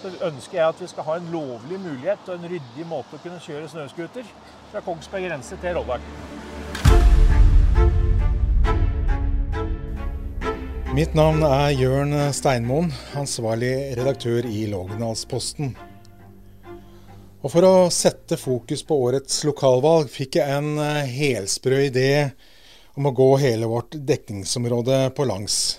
så ønsker jeg at vi skal ha en lovlig mulighet og en ryddig måte å kunne kjøre snøscooter fra Kongsberg grense til Rådal. Mitt navn er Jørn Steinmoen, ansvarlig redaktør i Lågendalsposten. Og For å sette fokus på årets lokalvalg fikk jeg en eh, helsprø idé om å gå hele vårt dekningsområde på langs.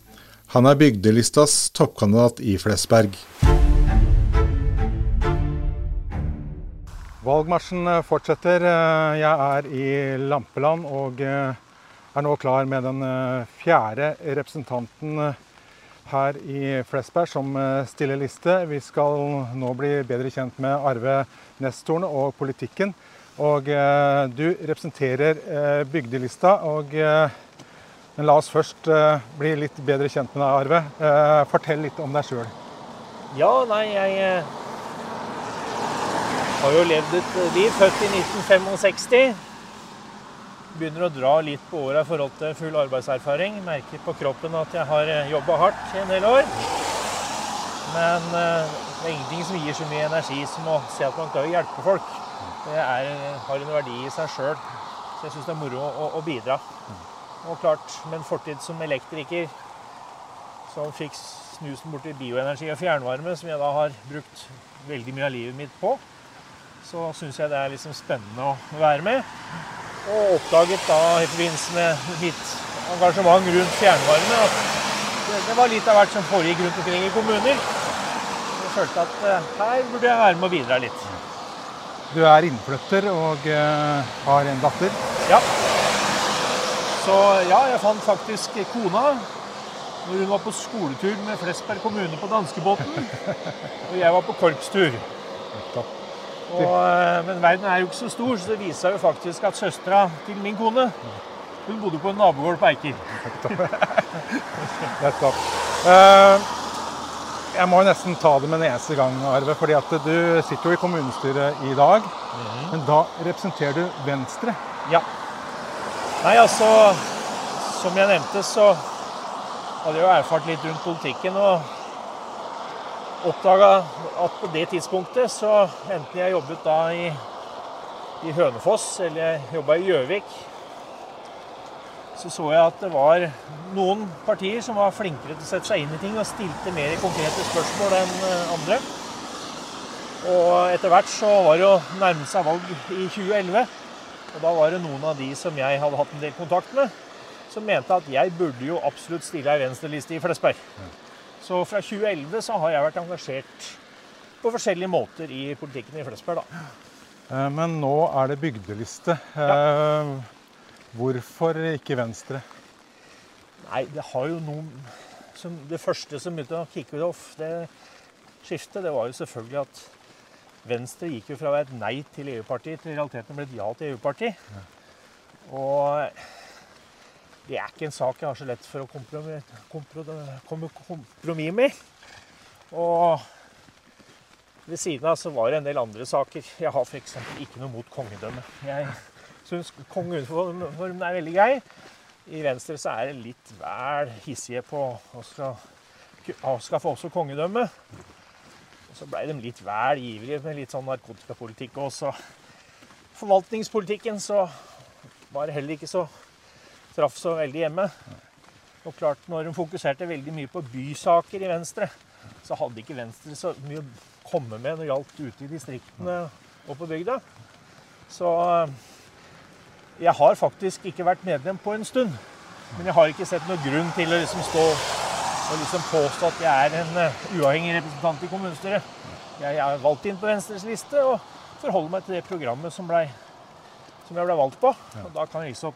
Han er bygdelistas toppkandidat i Flesberg. Valgmarsjen fortsetter. Jeg er i Lampeland og er nå klar med den fjerde representanten her i Flesberg som stiller liste. Vi skal nå bli bedre kjent med Arve Nestorne og politikken. Og eh, du representerer eh, bygdelista. og eh, Men la oss først bli litt bedre kjent med deg, Arve. Fortell litt om deg sjøl. Ja, nei, jeg har jo levd et liv. Født i 1965. Begynner å dra litt på åra i forhold til full arbeidserfaring. Merker på kroppen at jeg har jobba hardt i en del år. Men det er ingenting som gir så mye energi som å se at man kan hjelpe folk det er, har en verdi i seg sjøl. Så jeg syns det er moro å, å, bidra. Og klart, med en fortid som elektriker som fikk snusen borti bioenergi og fjernvarme, som jeg da har brukt veldig mye av livet mitt på, så syns jeg det er liksom spennende å være med. Og oppdaget da i forbindelse med mitt engasjement rundt fjernvarme at det, var litt av hvert som foregikk rundt omkring i kommuner. Jeg følte at eh, her burde jeg være med å bidra litt. Du er innflytter og uh, har en datter? Ja. Så ja, jeg fant faktisk kona når hun var på skoletur med Flesberg kommune på danskebåten. Og jeg var på korpstur. Og, uh, men verden er jo ikke så stor, så det viser seg jo faktisk at søstera til min kone hun bodde på en nabogård på Eiker. Nettopp. Uh, jeg må nesten ta det med en eneste gang, Arve. fordi at du sitter jo i kommunestyret i dag. Mm. Men da representerer du Venstre. Ja. Nei, altså Som jeg nevnte, så hadde jeg jo erfart litt rundt politikken. Og oppdaga at på det tidspunktet så enten jeg jobbet da i, i Hønefoss eller jeg jobba i Gjøvik så så jeg at det var noen partier som var flinkere til å sette seg inn i ting og stilte mer konkrete spørsmål enn eh, andre. Og etter hvert så var det å nærme seg valg i 2011. Og da var det noen av de som jeg hadde hatt en del kontakt med, som mente at jeg burde jo absolutt stille ei venstreliste i Flesberg. Så fra 2011 så har jeg vært engasjert på forskjellige måter i politikken i Flesberg, da. Eh, men nå er det bygdeliste. Ja. Eh, Hvorfor ikke Venstre? Nei, det har jo noen som, Det første som begynte å kicke off det skiftet, det var jo selvfølgelig at Venstre gikk jo fra å være et nei til EU-parti til i realiteten ble et ja til EU-parti. Ja. Og det er ikke en sak jeg har så lett for å kompromiss, kompromiss med. Og ved siden av så var det en del andre saker. Jeg har f.eks. ikke noe mot kongedømme. Jeg syns kongeuniformen er veldig grei. I Venstre så er det litt vel hissige på å skal avskaffe også kongedømme. Og så blei de litt vel ivrige med litt sånn narkotikapolitikk også. Forvaltningspolitikken så var det heller ikke så traff så veldig hjemme. Og klart, når de fokuserte veldig mye på bysaker i Venstre, så hadde ikke Venstre så mye å komme med når det gjaldt ute i distriktene og på bygda. Så jeg har faktisk ikke vært medlem på en stund. Men jeg har ikke sett noen grunn til å liksom stå og liksom påstå at jeg er en uh, uavhengig representant i kommunestyret. Jeg er valgt inn på Venstres liste og forholder meg til det programmet som, ble, som jeg ble valgt på. Og da kan jeg liksom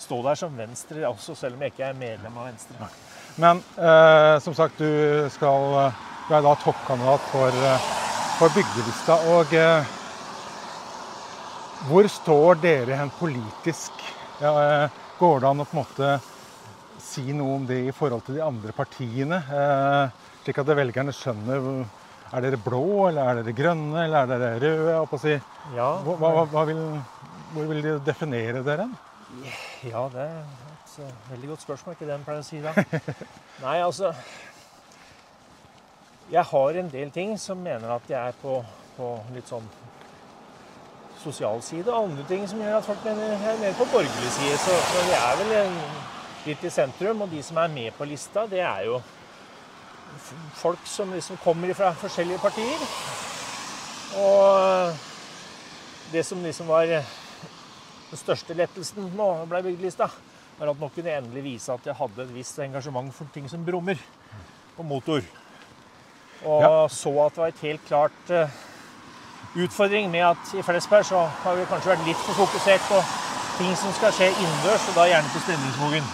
stå der som Venstre også, selv om jeg ikke er medlem av Venstre. Men eh, som sagt, du skal Du er da toppkandidat for, eh, for bygdelista. Og eh, hvor står dere hen politisk? Ja, eh, går det an å på en måte si noe om det i forhold til de andre partiene? Eh, slik at velgerne skjønner Er dere blå, eller er dere grønne, eller er dere røde? jeg å Si. Ja, Hva, hva, hva vil, hvor vil de definere dere? ja, det er et eh, veldig godt spørsmål. Ikke det en pleier å si da. Nei, altså Jeg har en del ting som mener at jeg er på, på litt sånn sosial side, og andre ting som gjør at folk mener jeg er mer på borgerlig side. Så, så jeg er vel en, litt i sentrum. Og de som er med på lista, det er jo folk som liksom kommer fra forskjellige partier. Og det som liksom var den største lettelsen nå ble byggelista, var at nå kunne jeg endelig vise at jeg hadde et visst engasjement for ting som brummer og motor. Og Ja. så at det var et helt klart eh, utfordring med at i Flesberg så har vi kanskje vært litt for fokusert på ting som skal skje innendørs, og da gjerne på Stemningsmogen.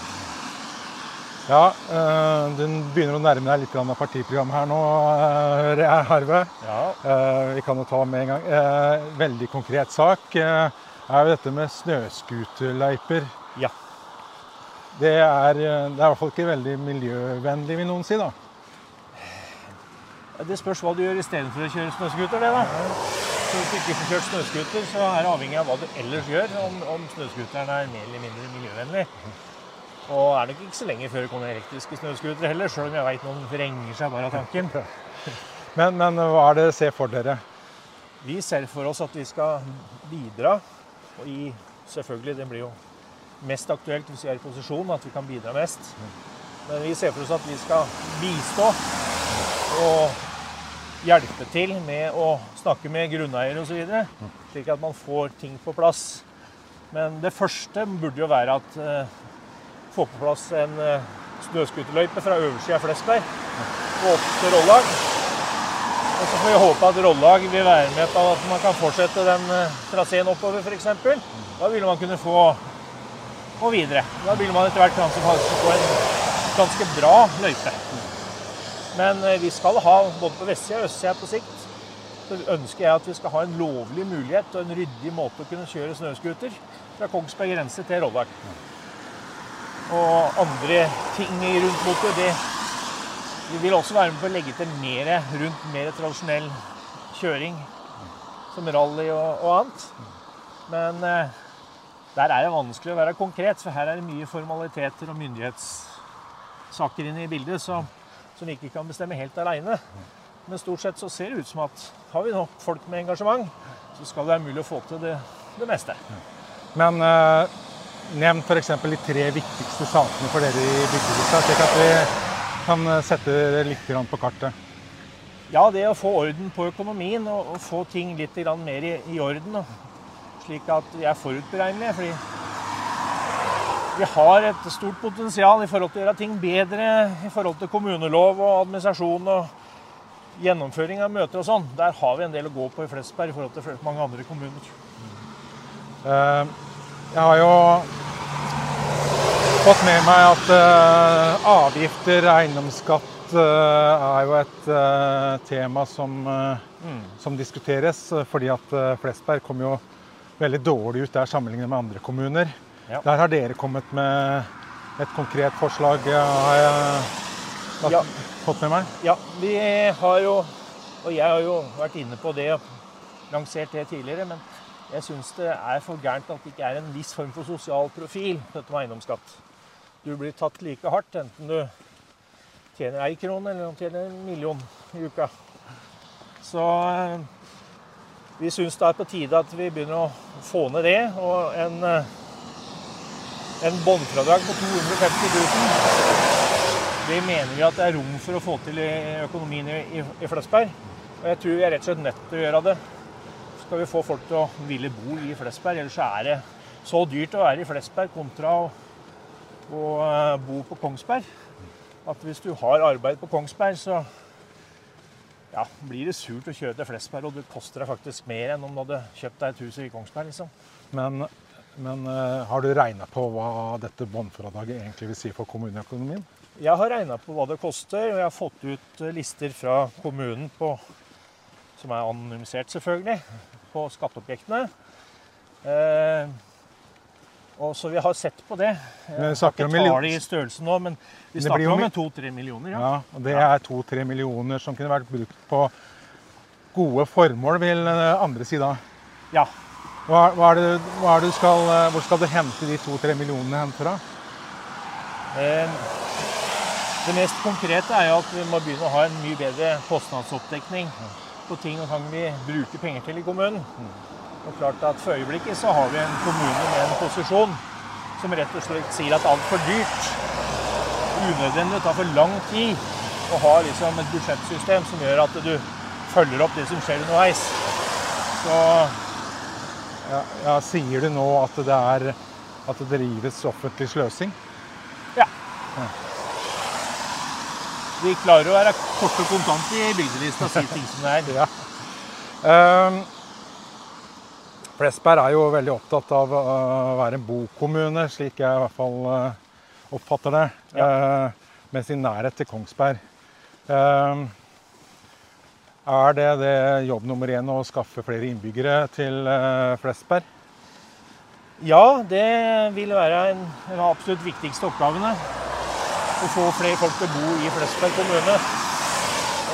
Ja, øh, du begynner å nærme deg litt av partiprogrammet her nå, øh, er Harve. Ja, Uh, vi kan jo ta med en gang. Uh, veldig konkret sak uh, er jo dette med snøscooterløyper. ja. Det er, eh, det er i hvert fall ikke veldig miljøvennlig, vil noen si. da. Det spørs hva du gjør istedenfor å kjøre snøscooter. det da. Så Hvis du ikke får kjørt snøscooter, så er det avhengig av hva du ellers gjør, om, om snøscooteren er mer eller mindre miljøvennlig. Og er nok ikke så lenge før det kommer elektriske snøscootere heller, sjøl om jeg veit noen vrenger seg bare av tanken. Men, men hva er det dere ser for dere? Vi ser for oss at vi skal bidra, og i selvfølgelig, det blir jo mest aktuelt hvis vi er i posisjon, at vi kan bidra mest. Men vi ser for oss at vi skal bistå og hjelpe til med å snakke med grunneiere osv., slik at man får ting på plass. Men det første burde jo være at eh, få på plass en eh, snøscooterløype fra øversida av Flesberg og opp til Rollag. Og så får vi håpe at Rollag vil være med på at man kan fortsette den eh, traseen oppover f.eks. Da vil man kunne få og videre. Da vil man etter hvert kanskje få en ganske bra løype. Men eh, vi skal ha både på vestsida og østsida på sikt. Så ønsker jeg at vi skal ha en lovlig mulighet og en ryddig måte å kunne kjøre snøscooter fra Kongsberg grense til Rollag. Og andre ting rundt motor, vi vil også være med på å legge til mer rundt mer tradisjonell kjøring, som rally og, og annet. Men eh, der er det vanskelig å være konkret, for her er det mye formaliteter og myndighetssaker inne i bildet som, som vi ikke kan bestemme helt aleine. Men stort sett så ser det ut som at har vi nok folk med engasjement, så skal det være mulig å få til det, det meste. Men eh, nevn f.eks. de tre viktigste sakene for dere i bygdelista, slik at vi kan eh, sette det litt på kartet. Ja, det å få orden på økonomien og, få ting litt mer i, orden. Slik at vi er forutberegnelige. Fordi vi har et stort potensial i forhold til å gjøre ting bedre i forhold til kommunelov og administrasjon og gjennomføring av møter og sånn. Der har vi en del å gå på i Flesberg i forhold til mange andre kommuner. Eh, Jeg har jo fått med meg at uh, avgifter, eiendomsskatt, uh, er jo et uh, tema som, Mm. som diskuteres. Fordi at Flesberg kom jo veldig dårlig ut der sammenlignet med andre kommuner. Ja. Der har dere kommet med et konkret forslag, har jeg Ja. fått med meg. Ja, vi har jo, og jeg har jo vært inne på det og lansert det tidligere, men jeg syns det er for gærent at det ikke er en viss form for sosial profil dette med eiendomsskatt. Du blir tatt like hardt enten du tjener ei krone eller om du tjener en million i uka. Så eh, vi syns det er på tide at vi begynner å få ned det. Og en, eh, en båndfradrag på 250 000 det mener vi at det er rom for å få til i økonomien i, i, i Flesberg. Og jeg tror vi er rett og slett nødt til å gjøre det. Skal vi få folk til å ville bo i Flesberg, ellers er det så dyrt å være i Flesberg kontra å, å eh, bo på Kongsberg. At hvis du har arbeid på Kongsberg, så ja, blir det surt å kjøre til Flesberg, og det koster deg faktisk mer enn om du hadde kjøpt deg et hus i Kongsberg. liksom. Men, men eh, har du regna på hva dette båndfradraget egentlig vil si for kommuneøkonomien? Jeg har regna på hva det koster, og jeg har fått ut eh, lister fra kommunen på, som er anonymisert, selvfølgelig, på skatteobjektene. Eh, og så vi har sett på det. Jeg har ikke tall i størrelse nå, men vi snakker om to-tre millioner. Ja. Ja, og det er to-tre millioner som kunne vært brukt på gode formål, vil eh, andre si da. ja. Hva, hva er det, hva er det du skal, eh, hvor skal du hente de to-tre millionene hen fra? Det mest konkrete er jo at vi må begynne å ha en mye bedre kostnadsoppdekning på ting og tang vi bruker penger til i kommunen. Og klart at For øyeblikket så har vi en kommune med en posisjon som rett og slett sier at alt er for dyrt. Unødvendig, tar for lang tid å ha liksom et budsjettsystem som gjør at du følger opp det som skjer underveis. Så Ja, ja, sier du nå at det er at det drives offentlig sløsing? Vi klarer å være kort og kontant i bygdelista og si ting som det er. Ja. Um, Flesberg er jo veldig opptatt av å være en bokommune, slik jeg i hvert fall eh, oppfatter det. eh, med sin nærhet til Kongsberg. Um, er det, det jobb nummer én å skaffe flere innbyggere til eh, Flesberg? Ja, det vil være en en av de absolutt viktigste oppgavene. Å få flere folk til å bo i Flesberg kommune.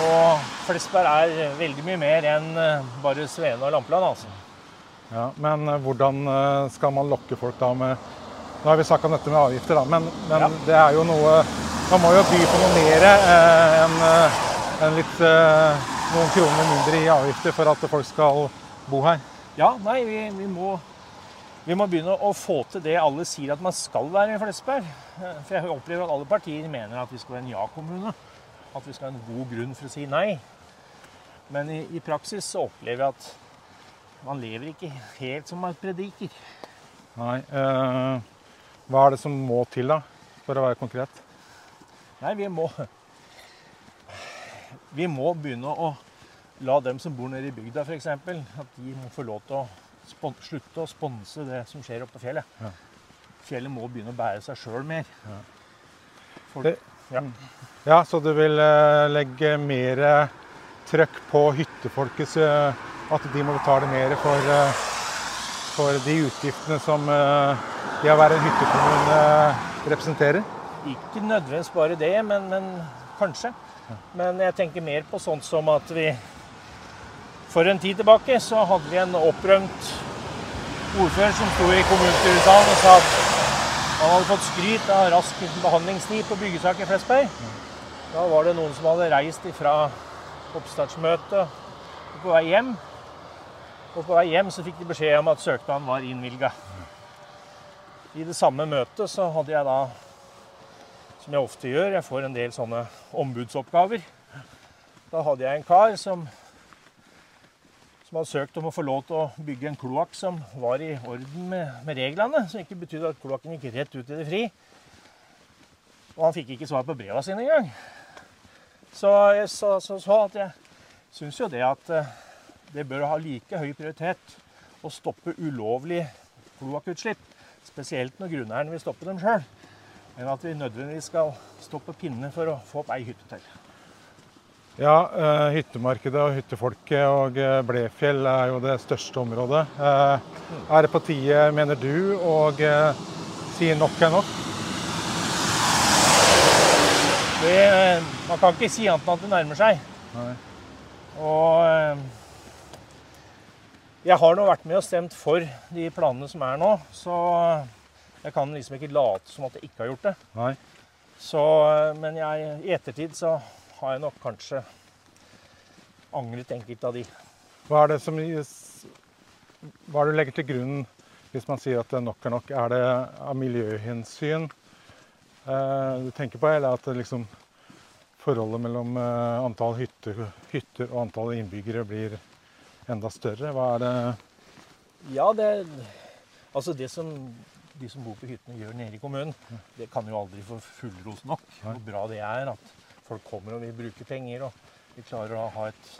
Og Flesberg er veldig mye mer enn eh, bare Svene og Lampeland. altså. Ja, men eh, hvordan eh, skal man lokke folk da med Nå har vi snakka om dette med avgifter, da, men, men Ja. det er jo noe Man må jo by på noe mer eh, enn en litt eh, noen kroner mindre i avgifter for at folk skal bo her. Ja, nei, vi, vi, må, vi må begynne å få til det alle sier at man skal være i Flesberg. For jeg opplever at alle partier mener at vi skal være en ja-kommune. At vi skal ha en god grunn for å si nei. Men i, i praksis så opplever jeg at man lever ikke helt som man prediker. Nei, Øh, hva er det som må til, da, for å være konkret? Nei, vi må Vi må begynne å la dem som bor nede i bygda f.eks., at de må få lov til å slutte å sponse det som skjer oppe på fjellet. Ja. Fjellet må begynne å bære seg sjøl mer. Ja. Folk, ja. Ja, så du vil eh, legge mer trøkk på hyttefolkets eh, At de må betale mer for, eh, for de utgiftene som det å være en hyttekommune representerer? Ikke nødvendigvis bare det, men, men kanskje. Men jeg tenker mer på sånt som at vi For en tid tilbake så hadde vi en opprømt ordfører som sto i kommunestyresalen og sa at han hadde fått skryt av rask behandlingstid på byggesaker i Flesberg. Da var det noen som hadde reist ifra oppstartsmøtet på vei hjem. Og på vei hjem så fikk de beskjed om at søknaden var innvilga. I det samme møtet så hadde jeg da som jeg ofte gjør. Jeg får en del sånne ombudsoppgaver. Da hadde jeg en kar som, som hadde søkt om å få lov til å bygge en kloakk som var i orden med, med reglene. Som ikke betydde at kloakken gikk rett ut i det fri. Og han fikk ikke svar på breva sine engang. Så jeg sa så, så at jeg syns jo det at eh, det bør ha like høy prioritet å stoppe ulovlig kloakkutslipp. Spesielt når grunneieren vil stoppe dem sjøl enn at vi nødvendigvis skal stå på pinne for å få opp ei hytte til. Ja, eh, hyttemarkedet og hyttefolket og eh, Blefjell er jo det største området. Eh, er det på tide, mener du, å sier si nok er nok? Det, man kan ikke si annet enn at det nærmer seg. Nei. Og jeg har nå vært med og stemt for de planene som er nå, så jeg kan liksom ikke late som at jeg ikke har gjort det. Nei. Så, men jeg, i ettertid så har jeg nok kanskje angret enkelte av de. Hva er det som Hva er det du legger til grunn hvis man sier at det nok er nok? Er det av miljøhensyn eh, du tenker på, eller at det liksom forholdet mellom eh, antall hytter, hytter og antall innbyggere blir enda større? Hva er det Ja, det Altså, det som de som bor på hyttene gjør nede i kommunen, det kan jo aldri få fullros nok. Hvor bra det er at folk kommer og vil bruke penger, og vi klarer å ha et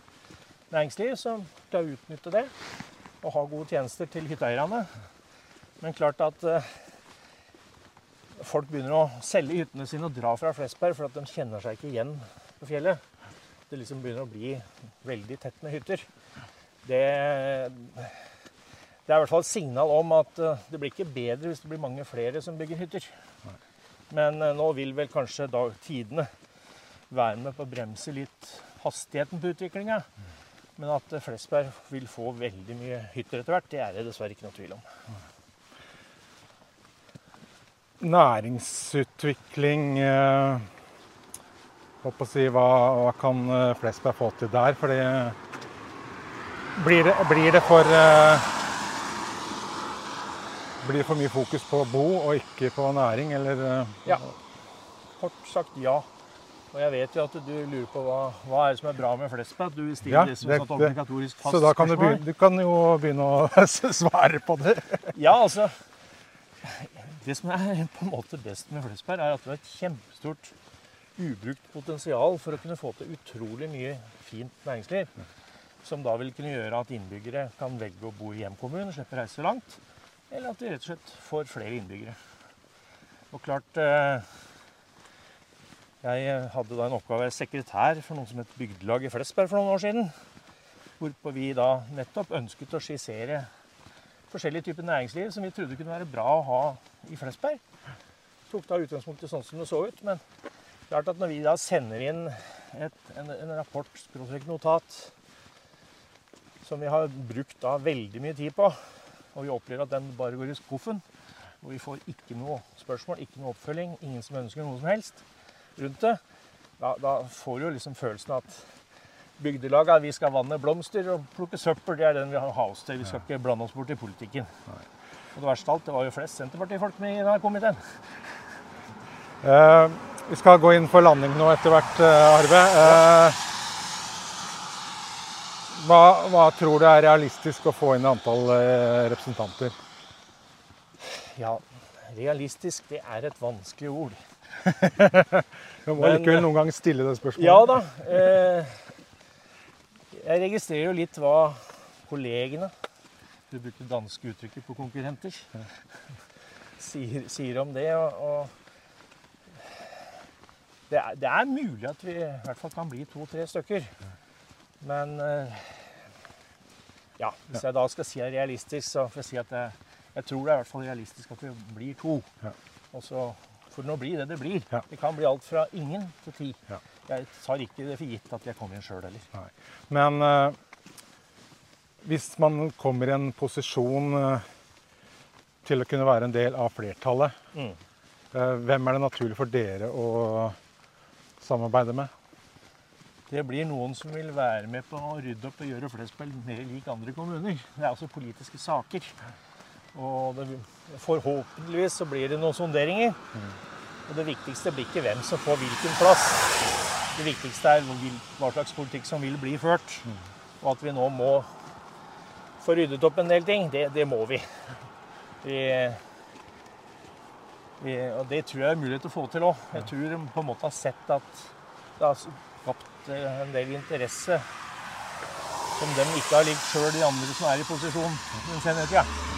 næringsliv som klarer å utnytte det og ha gode tjenester til hytteeierne. Men klart at eh, folk begynner å selge hyttene sine og dra fra Flesberg for at de kjenner seg ikke igjen på fjellet. Det liksom begynner å bli veldig tett med hytter. Det, det er i hvert fall et signal om at eh, det blir ikke bedre hvis det blir mange flere som bygger hytter. Men eh, nå vil vel kanskje da tidene være med på å bremse litt hastigheten på utviklinga. Men at Flesberg vil få veldig mye hytter etter hvert, det er det dessverre ikke noe tvil om. Næringsutvikling eh, si, hva, hva kan eh, Flesberg få til der? Fordi blir det, blir det for eh, Blir det for mye fokus på bo og ikke på næring, eller? Ja. Kort sagt ja. Og jeg vet jo at du lurer på hva, hva er det som er bra med Flesberg. Du stiller Ja, det som et obligatorisk fast Så da kan du, begynne, du kan jo begynne å svare på det. Ja, altså Det som er på en måte best med Flesberg, er at det er et kjempestort ubrukt potensial for å kunne få til utrolig mye fint næringsliv. Som da vil kunne gjøre at innbyggere kan velge å bo i hjemkommunen, slippe å reise langt. Eller at vi rett og slett får flere innbyggere. Og klart eh, Jeg hadde da en oppgave å være sekretær for noe som het Bygdelag i Flesberg for noen år siden. Hvorpå vi da nettopp ønsket å skissere forskjellige typer næringsliv som vi trodde kunne være bra å ha i Flesberg. Tok da utgangspunkt i sånn som det så ut, men klart at når vi da sender inn et, en, en rapport, notat, som vi har brukt da veldig mye tid på, og vi opplever at den bare går i skuffen, og vi får ikke noe spørsmål, ikke noe oppfølging, ingen som ønsker noe som helst rundt det, da, da får du jo liksom følelsen at bygdelaga, vi skal vanne blomster og plukke søppel. Det er den vi har ha oss til. Vi skal ikke blande oss bort i politikken. Og det verste av alt, det var jo flest Senterpartifolk med i denne komiteen. Uh, vi skal gå inn for landing nå etter hvert, eh, Arve. Uh, hva, hva tror du er realistisk å få inn i antall representanter? Ja, realistisk, det er et vanskelig ord. Du må likevel noen gang stille det spørsmålet. Ja da. Eh, jeg registrerer jo litt hva kollegene Du brukte danske uttrykket på konkurrenter. Sier, sier om det. Og, og det, er, det er mulig at vi i hvert fall kan bli to-tre stykker. Men eh, ja, hvis jeg da skal si det er realistisk, så får jeg si at jeg, jeg tror det er i hvert fall realistisk at vi blir to. Ja. Og så det nå blir det det blir. Ja. Det kan bli alt fra ingen til ti. Ja. Jeg tar ikke det for gitt at jeg kommer inn sjøl heller. Men eh, hvis man kommer i en posisjon eh, til å kunne være en del av flertallet, Mm. eh, hvem er det naturlig for dere å samarbeide med? Det blir noen som vil være med på å rydde opp og gjøre Flesberg mer lik andre kommuner. Det er altså politiske saker. Og det, forhåpentligvis så blir det noen sonderinger. Og det viktigste blir ikke hvem som får hvilken plass. Det viktigste er hva slags politikk som vil bli ført. Og at vi nå må få ryddet opp en del ting, det, det må vi. vi. vi. Og det tror jeg er mulighet til å få til òg. Jeg tror de på en måte har sett at det har skapt eh, en del interesse som de ikke har likt sjøl, de andre som er i posisjon den senere tida.